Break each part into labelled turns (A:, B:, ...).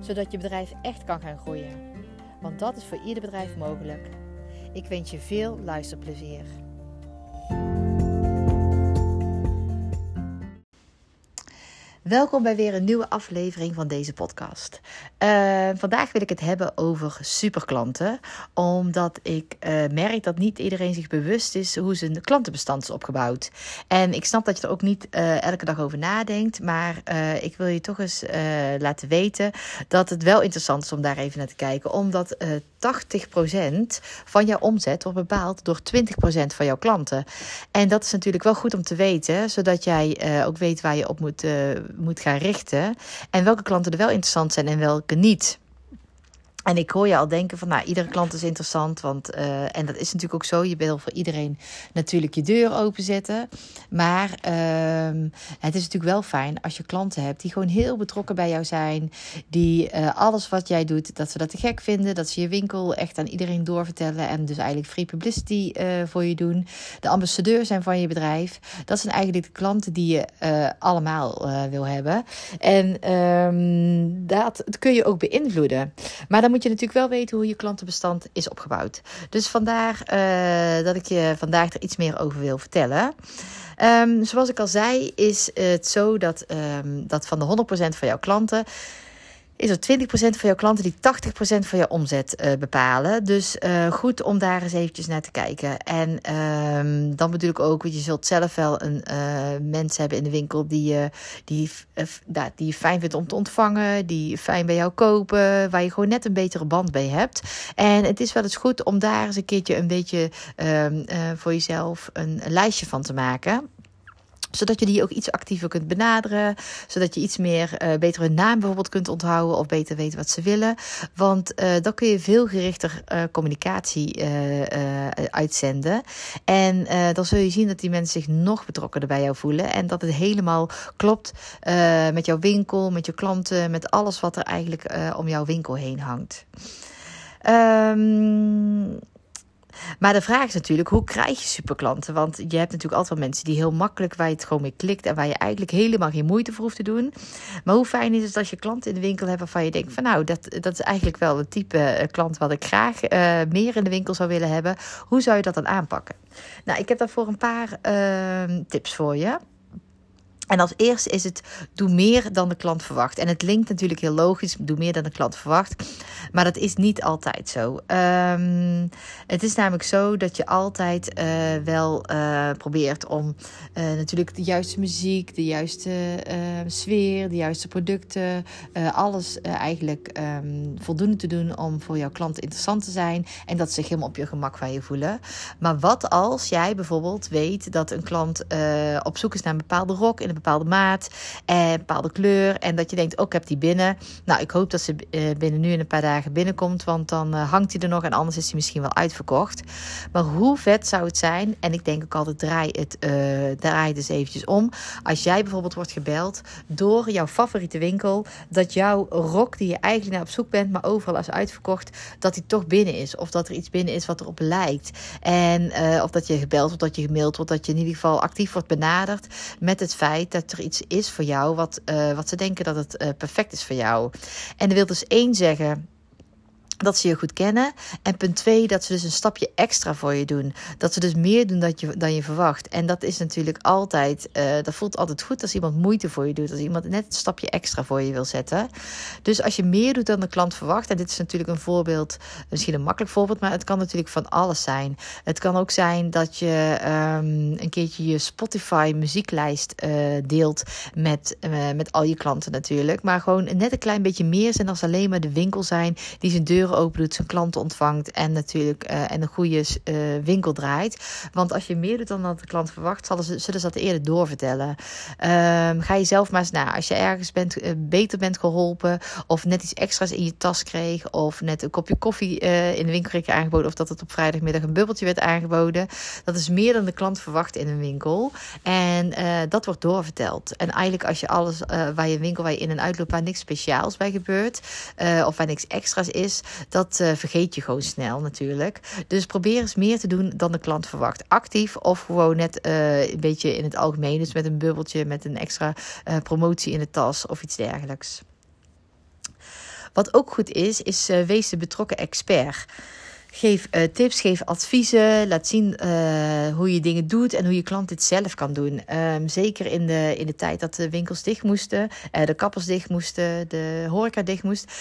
A: zodat je bedrijf echt kan gaan groeien. Want dat is voor ieder bedrijf mogelijk. Ik wens je veel luisterplezier. Welkom bij weer een nieuwe aflevering van deze podcast. Uh, vandaag wil ik het hebben over superklanten, omdat ik uh, merk dat niet iedereen zich bewust is hoe zijn klantenbestand is opgebouwd. En ik snap dat je er ook niet uh, elke dag over nadenkt, maar ik wil je toch eens laten weten dat het wel interessant is om daar even naar te kijken, omdat 80% van jouw omzet wordt bepaald door 20% van jouw klanten. En dat is natuurlijk wel goed om te weten, zodat jij ook weet waar je op moet moet gaan richten. En welke klanten er wel interessant zijn en welke niet. En ik hoor je al denken van, nou, iedere klant is interessant. Want, uh, en dat is natuurlijk ook zo. Je wil voor iedereen natuurlijk je deur openzetten. Maar uh, het is natuurlijk wel fijn als je klanten hebt die gewoon heel betrokken bij jou zijn. Die uh, alles wat jij doet, dat ze dat te gek vinden. Dat ze je winkel echt aan iedereen doorvertellen. En dus eigenlijk free publicity uh, voor je doen. De ambassadeur zijn van je bedrijf. Dat zijn eigenlijk de klanten die je allemaal wil hebben. En um, dat kun je ook beïnvloeden. Maar dan moet je natuurlijk wel weten hoe je klantenbestand is opgebouwd. Dus vandaar uh, dat ik je vandaag er iets meer over wil vertellen. Um, zoals ik al zei, is het zo dat, um, dat van de 100% van jouw klanten is er 20% van jouw klanten die 80% van je omzet uh, bepalen. Dus uh, goed om daar eens eventjes naar te kijken. En uh, dan bedoel ik ook, want je zult zelf wel een uh, mens hebben in de winkel die, die, die fijn vindt om te ontvangen, die fijn bij jou kopen, waar je gewoon net een betere band bij hebt. En het is wel eens goed om daar eens een keertje een beetje ehm, voor jezelf een lijstje van te maken zodat je die ook iets actiever kunt benaderen. Zodat je iets meer uh, beter hun naam bijvoorbeeld kunt onthouden. Of beter weten wat ze willen. Want uh, dan kun je veel gerichter uh, communicatie uitzenden. En dan zul je zien dat die mensen zich nog betrokkener bij jou voelen. En dat het helemaal klopt met jouw winkel, met je klanten. Met alles wat er eigenlijk om jouw winkel heen hangt. Um, maar de vraag is natuurlijk, hoe krijg je superklanten? Want je hebt natuurlijk altijd wel mensen die heel makkelijk, waar je het gewoon mee klikt en waar je eigenlijk helemaal geen moeite voor hoeft te doen. Maar hoe fijn is het als je klanten in de winkel hebt waarvan je denkt van nou, dat, dat is eigenlijk wel het type eh, klant wat ik graag uh, meer in de winkel zou willen hebben. Hoe zou je dat dan aanpakken? Nou, ik heb daarvoor een paar uh, tips voor je. En als eerste is het doe meer dan de klant verwacht. En het linkt natuurlijk heel logisch, doe meer dan de klant verwacht. Maar dat is niet altijd zo. Um, het is namelijk zo dat je altijd uh, wel uh, probeert om uh, natuurlijk de juiste muziek, de juiste sfeer, de juiste producten, alles eigenlijk um, voldoende te doen om voor jouw klant interessant te zijn. En dat ze zich helemaal op je gemak bij je voelen. Maar wat als jij bijvoorbeeld weet dat een klant op zoek is naar een bepaalde rok in een bepaalde maat en bepaalde kleur. En dat je denkt, oh, ik heb die binnen. Nou, ik hoop dat ze binnen nu in een paar dagen binnenkomt, want dan uh, hangt hij er nog en anders is hij misschien wel uitverkocht. Maar hoe vet zou het zijn? En ik denk ook altijd, draai het, uh, draai eens eventjes om. Als jij bijvoorbeeld wordt gebeld door jouw favoriete winkel, dat jouw rok die je eigenlijk naar op zoek bent, maar overal is uitverkocht, dat die toch binnen is. Of dat er iets binnen is wat erop lijkt. En of dat je gebeld wordt, dat je gemaild wordt, dat je in ieder geval actief wordt benaderd met het feit dat er iets is voor jou wat, uh, wat ze denken dat het uh, perfect is voor jou. En dat wil dus één zeggen dat ze je goed kennen. En punt twee, dat ze dus een stapje extra voor je doen. Dat ze dus meer doen dat je, dan je verwacht. En dat is natuurlijk altijd, uh, dat voelt altijd goed als iemand moeite voor je doet. Als iemand net een stapje extra voor je wil zetten. Dus als je meer doet dan de klant verwacht. En dit is natuurlijk een voorbeeld, misschien een makkelijk voorbeeld, maar het kan natuurlijk van alles zijn. Het kan ook zijn dat je um, een keertje je Spotify muzieklijst uh, deelt met, uh, met al je klanten natuurlijk. Maar gewoon net een klein beetje meer zijn als alleen maar de winkel zijn die zijn deur deuren open doet, zijn klanten ontvangt en natuurlijk en een goede winkel draait. Want als je meer doet dan dat de klant verwacht, zullen ze, zullen ze dat eerder doorvertellen. Um, ga je zelf maar eens na. Als je ergens bent, beter bent geholpen of net iets extra's in je tas kreeg of net een kopje koffie in de winkel kreeg aangeboden of dat het op vrijdagmiddag een bubbeltje werd aangeboden. Dat is meer dan de klant verwacht in een winkel. En dat wordt doorverteld. En eigenlijk als je alles waar je winkel waar je in en uitloopt waar niks speciaals bij gebeurt of waar niks extra's is, dat vergeet je gewoon snel natuurlijk. Dus probeer eens meer te doen dan de klant verwacht. Actief of gewoon net een beetje in het algemeen. Dus met een bubbeltje, met een extra promotie in de tas of iets dergelijks. Wat ook goed is, is wees de betrokken expert. Geef uh, tips, geef adviezen. Laat zien uh, hoe je dingen doet en hoe je klant dit zelf kan doen. Um, zeker in de, in de tijd dat de winkels dicht moesten, uh, de kappers dicht moesten, de horeca dicht moest.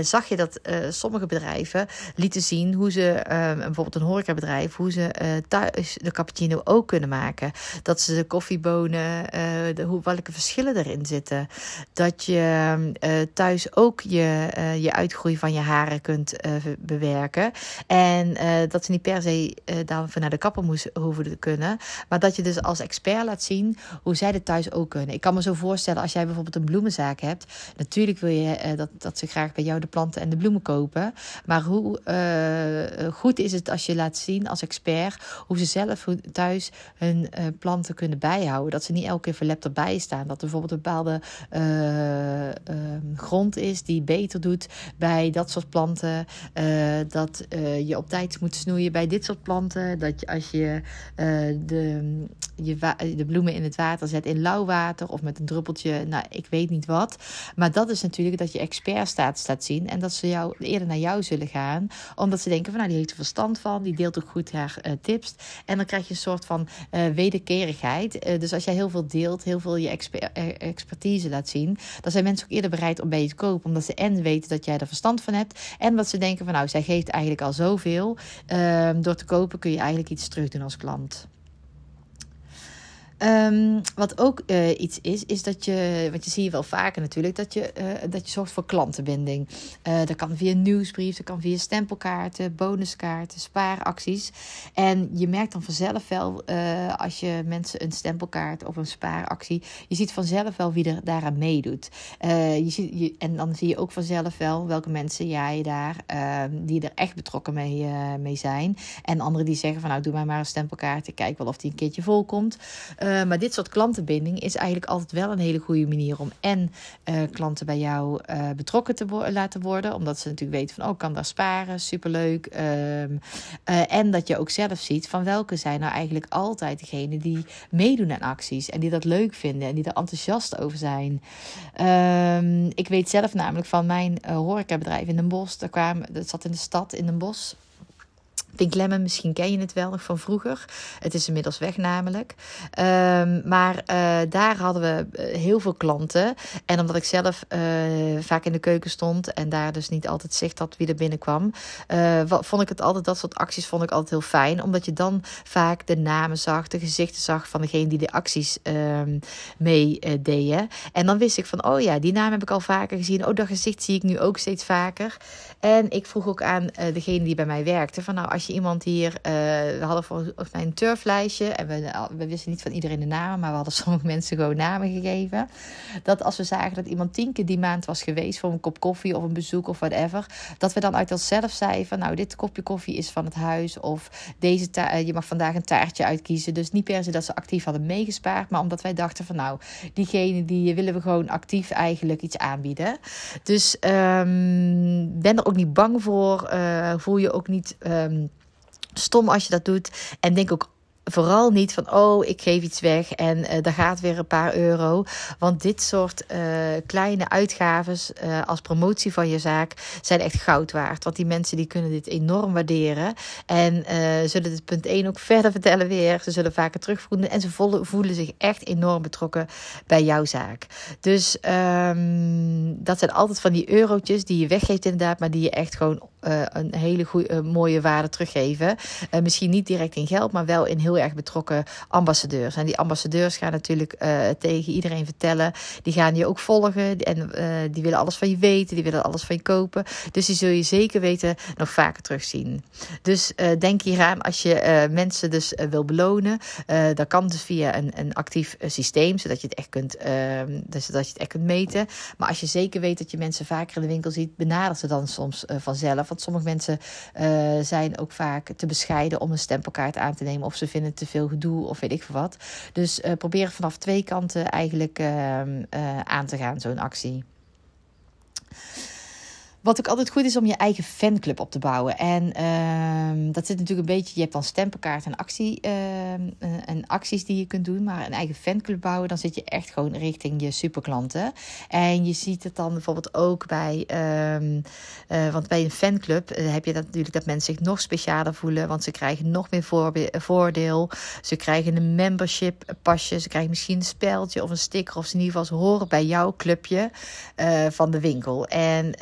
A: zag je dat sommige bedrijven lieten zien hoe ze, um, bijvoorbeeld een horecabedrijf, hoe ze thuis de cappuccino ook kunnen maken. Dat ze de koffiebonen, de, hoe, welke verschillen erin zitten. Dat je thuis ook je, je uitgroei van je haren kunt bewerken. En uh, dat ze niet per se uh, daarvoor naar de kapper moest, hoeven te kunnen. Maar dat je dus als expert laat zien hoe zij dit thuis ook kunnen. Ik kan me zo voorstellen als jij bijvoorbeeld een bloemenzaak hebt. Natuurlijk wil je uh, dat, dat ze graag bij jou de planten en de bloemen kopen. Maar hoe goed is het als je laat zien als expert hoe ze zelf thuis hun planten kunnen bijhouden. Dat ze niet elke keer verlept erbij staan. Dat er bijvoorbeeld een bepaalde grond is die beter doet bij dat soort planten. dat je op tijd moet snoeien bij dit soort planten. Dat je als je uh, de, je de bloemen in het water zet in lauw water of met een druppeltje, nou ik weet niet wat. Maar dat is natuurlijk dat je expertstatus laat zien en dat ze jou eerder naar jou zullen gaan, omdat ze denken van nou die heeft er verstand van, die deelt ook goed haar uh, tips. En dan krijg je een soort van wederkerigheid. dus als jij heel veel deelt, heel veel je exper expertise laat zien, dan zijn mensen ook eerder bereid om bij je te kopen, omdat ze en weten dat jij er verstand van hebt en dat ze denken van nou zij geeft eigenlijk al zo Um, door te kopen kun je eigenlijk iets terug doen als klant. Um, wat ook uh, iets is, is dat je, want je zie je wel vaker natuurlijk, dat je, uh, dat je zorgt voor klantenbinding. Uh, dat kan via nieuwsbrief, dat kan via stempelkaarten, bonuskaarten, spaaracties. En je merkt dan vanzelf wel, als je mensen een stempelkaart of een spaaractie, je ziet vanzelf wel wie er daaraan meedoet. je ziet, je, en dan zie je ook vanzelf wel welke mensen jij daar, ehm, die er echt betrokken mee, mee zijn. En anderen die zeggen van nou, doe mij maar een stempelkaart, ik kijk wel of die een keertje volkomt. Uh, maar dit soort klantenbinding is eigenlijk altijd wel een hele goede manier om en uh, klanten bij jou uh, betrokken te laten worden. Omdat ze natuurlijk weten van, oh, ik kan daar sparen, superleuk. Um, en dat je ook zelf ziet van welke zijn nou eigenlijk altijd degene die meedoen aan acties. En die dat leuk vinden en die er enthousiast over zijn. Um, ik weet zelf namelijk van mijn horecabedrijf in Den Bosch. Daar kwam, dat zat in de stad in Den Bosch. Pink Lemon, misschien ken je het wel nog van vroeger. Het is inmiddels weg namelijk. Um, maar uh, daar hadden we eh, heel veel klanten. En omdat ik zelf uh, vaak in de keuken stond en daar dus niet altijd zicht had wie er binnenkwam, uh, vond ik het altijd, dat soort acties vond ik altijd heel fijn. Omdat je dan vaak de namen zag, de gezichten zag van degene die de acties um, mee deden. En dan wist ik van, oh ja, die naam heb ik al vaker gezien. Oh, dat gezicht zie ik nu ook steeds vaker. En ik vroeg ook aan degene die bij mij werkte, van nou, als iemand hier. Uh, we hadden volgens mij een turflijstje. En we, we wisten niet van iedereen de namen. Maar we hadden sommige mensen gewoon namen gegeven. Dat als we zagen dat iemand tien keer die maand was geweest. voor een kop koffie of een bezoek of whatever. Dat we dan uit onszelf zeiden van. Nou, dit kopje koffie is van het huis. Of deze uh, je mag vandaag een taartje uitkiezen. Dus niet per se dat ze actief hadden meegespaard. Maar omdat wij dachten van. Nou, diegene die willen we gewoon actief eigenlijk iets aanbieden. Dus um, ben er ook niet bang voor. Voel je ook niet. Um, stom als je dat doet. En denk ook vooral niet van, oh, ik geef iets weg en uh, daar gaat weer een paar euro. Want dit soort uh, kleine uitgaves uh, als promotie van je zaak zijn echt goud waard. Want die mensen die kunnen dit enorm waarderen. En zullen dit punt 1 ook verder vertellen weer. Ze zullen vaker terugvoelen en ze voelen zich echt enorm betrokken bij jouw zaak. Dus um, dat zijn altijd van die eurotjes die je weggeeft inderdaad, maar die je echt gewoon een hele goede, mooie waarde teruggeven. misschien niet direct in geld, maar wel in heel heel erg betrokken ambassadeurs. En die ambassadeurs gaan natuurlijk tegen iedereen vertellen. Die gaan je ook volgen en die willen alles van je weten, die willen alles van je kopen. Dus die zul je zeker weten nog vaker terugzien. Dus denk hier aan als je mensen dus wil belonen. dat kan dus via een, een actief systeem, zodat je het echt kunt, ehm, dus dat je het echt kunt meten. Maar als je zeker weet dat je mensen vaker in de winkel ziet, benader ze dan soms vanzelf. Want sommige mensen zijn ook vaak te bescheiden om een stempelkaart aan te nemen. Of ze vinden te veel gedoe of weet ik veel wat. Dus uh, probeer vanaf twee kanten eigenlijk uh, uh, aan te gaan, zo'n actie. Wat ook altijd goed is om je eigen fanclub op te bouwen. En uh, dat zit natuurlijk een beetje. Je hebt dan stempelkaart en, actie, uh, en acties die je kunt doen. Maar een eigen fanclub bouwen, dan zit je echt gewoon richting je superklanten. En je ziet het dan bijvoorbeeld ook bij. Uh, want bij een fanclub eh, heb je dat natuurlijk dat mensen zich nog specialer voelen. Want ze krijgen nog meer voordeel. Ze krijgen een membership pasje. Ze krijgen misschien een speldje of een sticker. Of ze in ieder geval horen bij jouw clubje van de winkel. En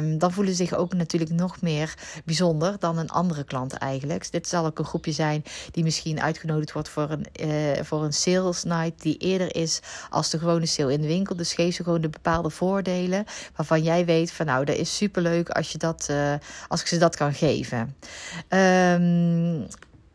A: ehm, Ehm, dan voelen ze zich ook natuurlijk nog meer bijzonder dan een andere klant eigenlijk. dit zal ook een groepje zijn die misschien uitgenodigd wordt voor een, uh, voor een sales night die eerder is als de gewone sale in de winkel. Dus geef ze gewoon de bepaalde voordelen waarvan jij weet van nou, dat is superleuk als, je dat, uh, als ik ze dat kan geven. Um,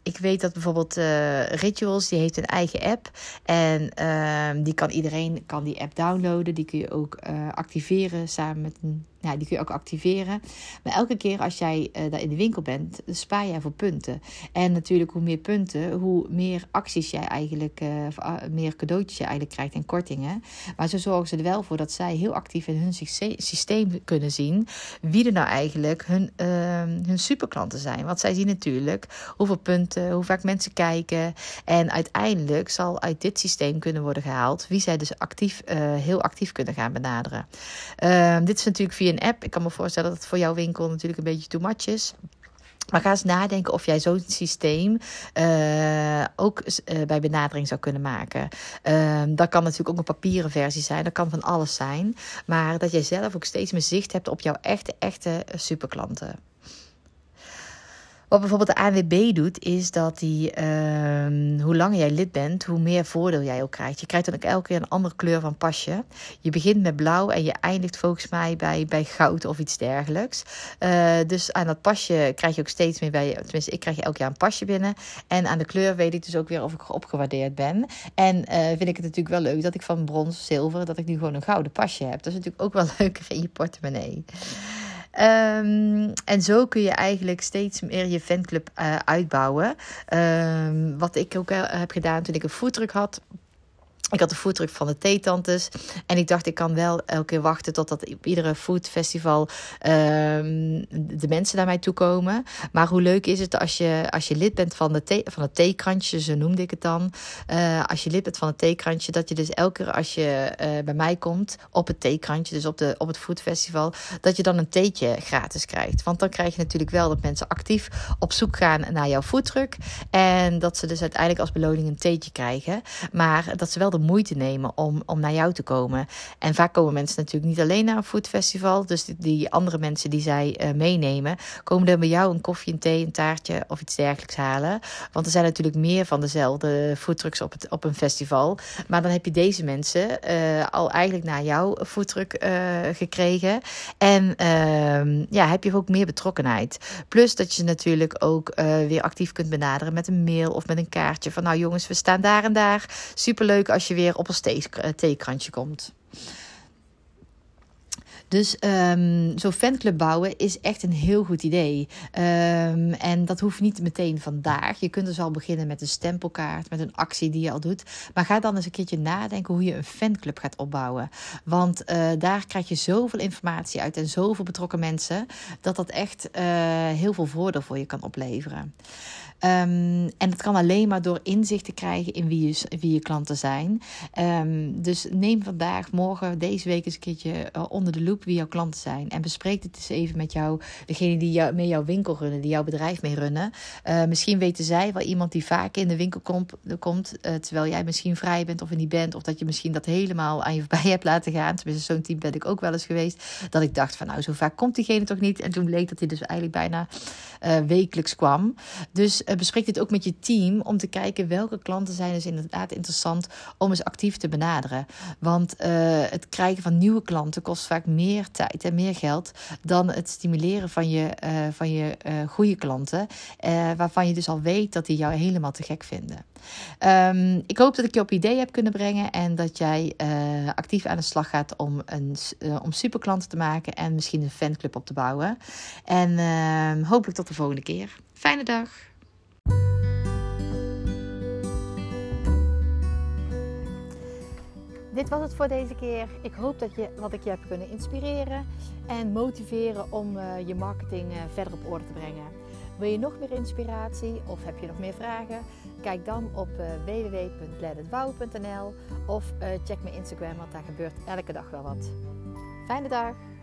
A: ik weet dat bijvoorbeeld uh, Rituals, die heeft een eigen app. En uh, die kan iedereen kan die app downloaden. Die kun je ook activeren samen met een die kun je ook activeren. Maar elke keer als jij uh, daar in de winkel bent, spaar jij voor punten. En natuurlijk, hoe meer punten, hoe meer acties jij eigenlijk, uh, meer cadeautjes je eigenlijk krijgt en kortingen. Maar zo zorgen ze er wel voor dat zij heel actief in hun systeem kunnen zien wie er nou eigenlijk hun, uh, hun superklanten zijn. Want zij zien natuurlijk hoeveel punten, hoe vaak mensen kijken. En uiteindelijk zal uit dit systeem kunnen worden gehaald wie zij dus actief, heel actief kunnen gaan benaderen. Ehm, dit is natuurlijk via app. Ik kan me voorstellen dat het voor jouw winkel natuurlijk een beetje too much is. Maar ga eens nadenken of jij zo'n systeem uh, ook uh, bij benadering zou kunnen maken. Uh, dat kan natuurlijk ook een papieren versie zijn. Dat kan van alles zijn. Maar dat jij zelf ook steeds meer zicht hebt op jouw echte, echte superklanten. Wat bijvoorbeeld de ANWB doet, is dat die, uh, hoe langer jij lid bent, hoe meer voordeel jij ook krijgt. Je krijgt dan ook elke keer een andere kleur van pasje. Je begint met blauw en je eindigt volgens mij bij, bij goud of iets dergelijks. Uh, dus aan dat pasje krijg je ook steeds meer bij, tenminste ik krijg elk jaar een pasje binnen. En aan de kleur weet ik dus ook weer of ik opgewaardeerd ben. En uh, vind ik het natuurlijk wel leuk dat ik van brons, zilver, dat ik nu gewoon een gouden pasje heb. Dat is natuurlijk ook wel leuker in je portemonnee. Um, en zo kun je eigenlijk steeds meer je fanclub uh, uitbouwen. Um, wat ik ook uh, heb gedaan toen ik een foodtruck had. Ik had de foodtruck van de theetantes. En ik dacht, ik kan wel elke keer wachten totdat op iedere foodfestival um, de mensen naar mij toe komen. Maar hoe leuk is het als je, als je lid bent van, de thee, van het theekrantje, zo noemde ik het dan. Uh, als je lid bent van het theekrantje, dat je dus elke keer als je uh, bij mij komt op het theekrantje, dus op, de, op het foodfestival, dat je dan een theetje gratis krijgt. Want dan krijg je natuurlijk wel dat mensen actief op zoek gaan naar jouw foodtruck. En dat ze dus uiteindelijk als beloning een theetje krijgen. Maar dat ze wel moeite nemen om, om naar jou te komen. En vaak komen mensen natuurlijk niet alleen naar een foodfestival. Dus die, andere mensen die zij uh, meenemen, komen dan bij jou een koffie, een thee, een taartje of iets dergelijks halen. Want er zijn natuurlijk meer van dezelfde foodtrucks op, het, op een festival. Maar dan heb je deze mensen uh, al eigenlijk naar jouw foodtruck uh, gekregen. En ehm, ja, heb je ook meer betrokkenheid. Plus dat je natuurlijk ook weer actief kunt benaderen met een mail of met een kaartje. Van nou jongens, we staan daar en daar. Superleuk als je weer op een theekrantje komt. Dus um, zo'n fanclub bouwen is echt een heel goed idee. Um, en dat hoeft niet meteen vandaag. Je kunt dus al beginnen met een stempelkaart, met een actie die je al doet. Maar ga dan eens een keertje nadenken hoe je een fanclub gaat opbouwen. Want uh, daar krijg je zoveel informatie uit en zoveel betrokken mensen, dat dat echt uh, heel veel voordeel voor je kan opleveren. Um, en dat kan alleen maar door inzicht te krijgen in wie je, wie je klanten zijn. Um, dus neem vandaag, morgen, deze week eens een keertje uh, onder de loep. wie jouw klanten zijn. En bespreek het eens even met jou, degene die met jouw winkel runnen, die jouw bedrijf mee runnen. Uh, misschien weten zij wel iemand die vaak in de winkel komt, komt uh, terwijl jij misschien vrij bent of er niet bent. Of dat je misschien dat helemaal aan je voorbij hebt laten gaan. Tenminste, zo'n team ben ik ook wel eens geweest. Dat ik dacht van nou, zo vaak komt diegene toch niet. En toen bleek dat hij dus eigenlijk bijna wekelijks kwam. Dus bespreek dit ook met je team om te kijken welke klanten zijn dus inderdaad interessant om eens actief te benaderen. Want het krijgen van nieuwe klanten kost vaak meer tijd en meer geld dan het stimuleren van je, uh, van je uh, goede klanten. Waarvan je dus al weet dat die jou helemaal te gek vinden. Um, ik hoop dat ik je op idee heb kunnen brengen en dat jij actief aan de slag gaat om, een, om superklanten te maken en misschien een fanclub op te bouwen. En ehm, hopelijk tot de volgende keer. Fijne dag. Dit was het voor deze keer. Ik hoop dat je wat ik je heb kunnen inspireren en motiveren om uh, je marketing uh, verder op orde te brengen. Wil je nog meer inspiratie of heb je nog meer vragen? Kijk dan op uh, of check mijn Instagram, want daar gebeurt elke dag wel wat. Fijne dag!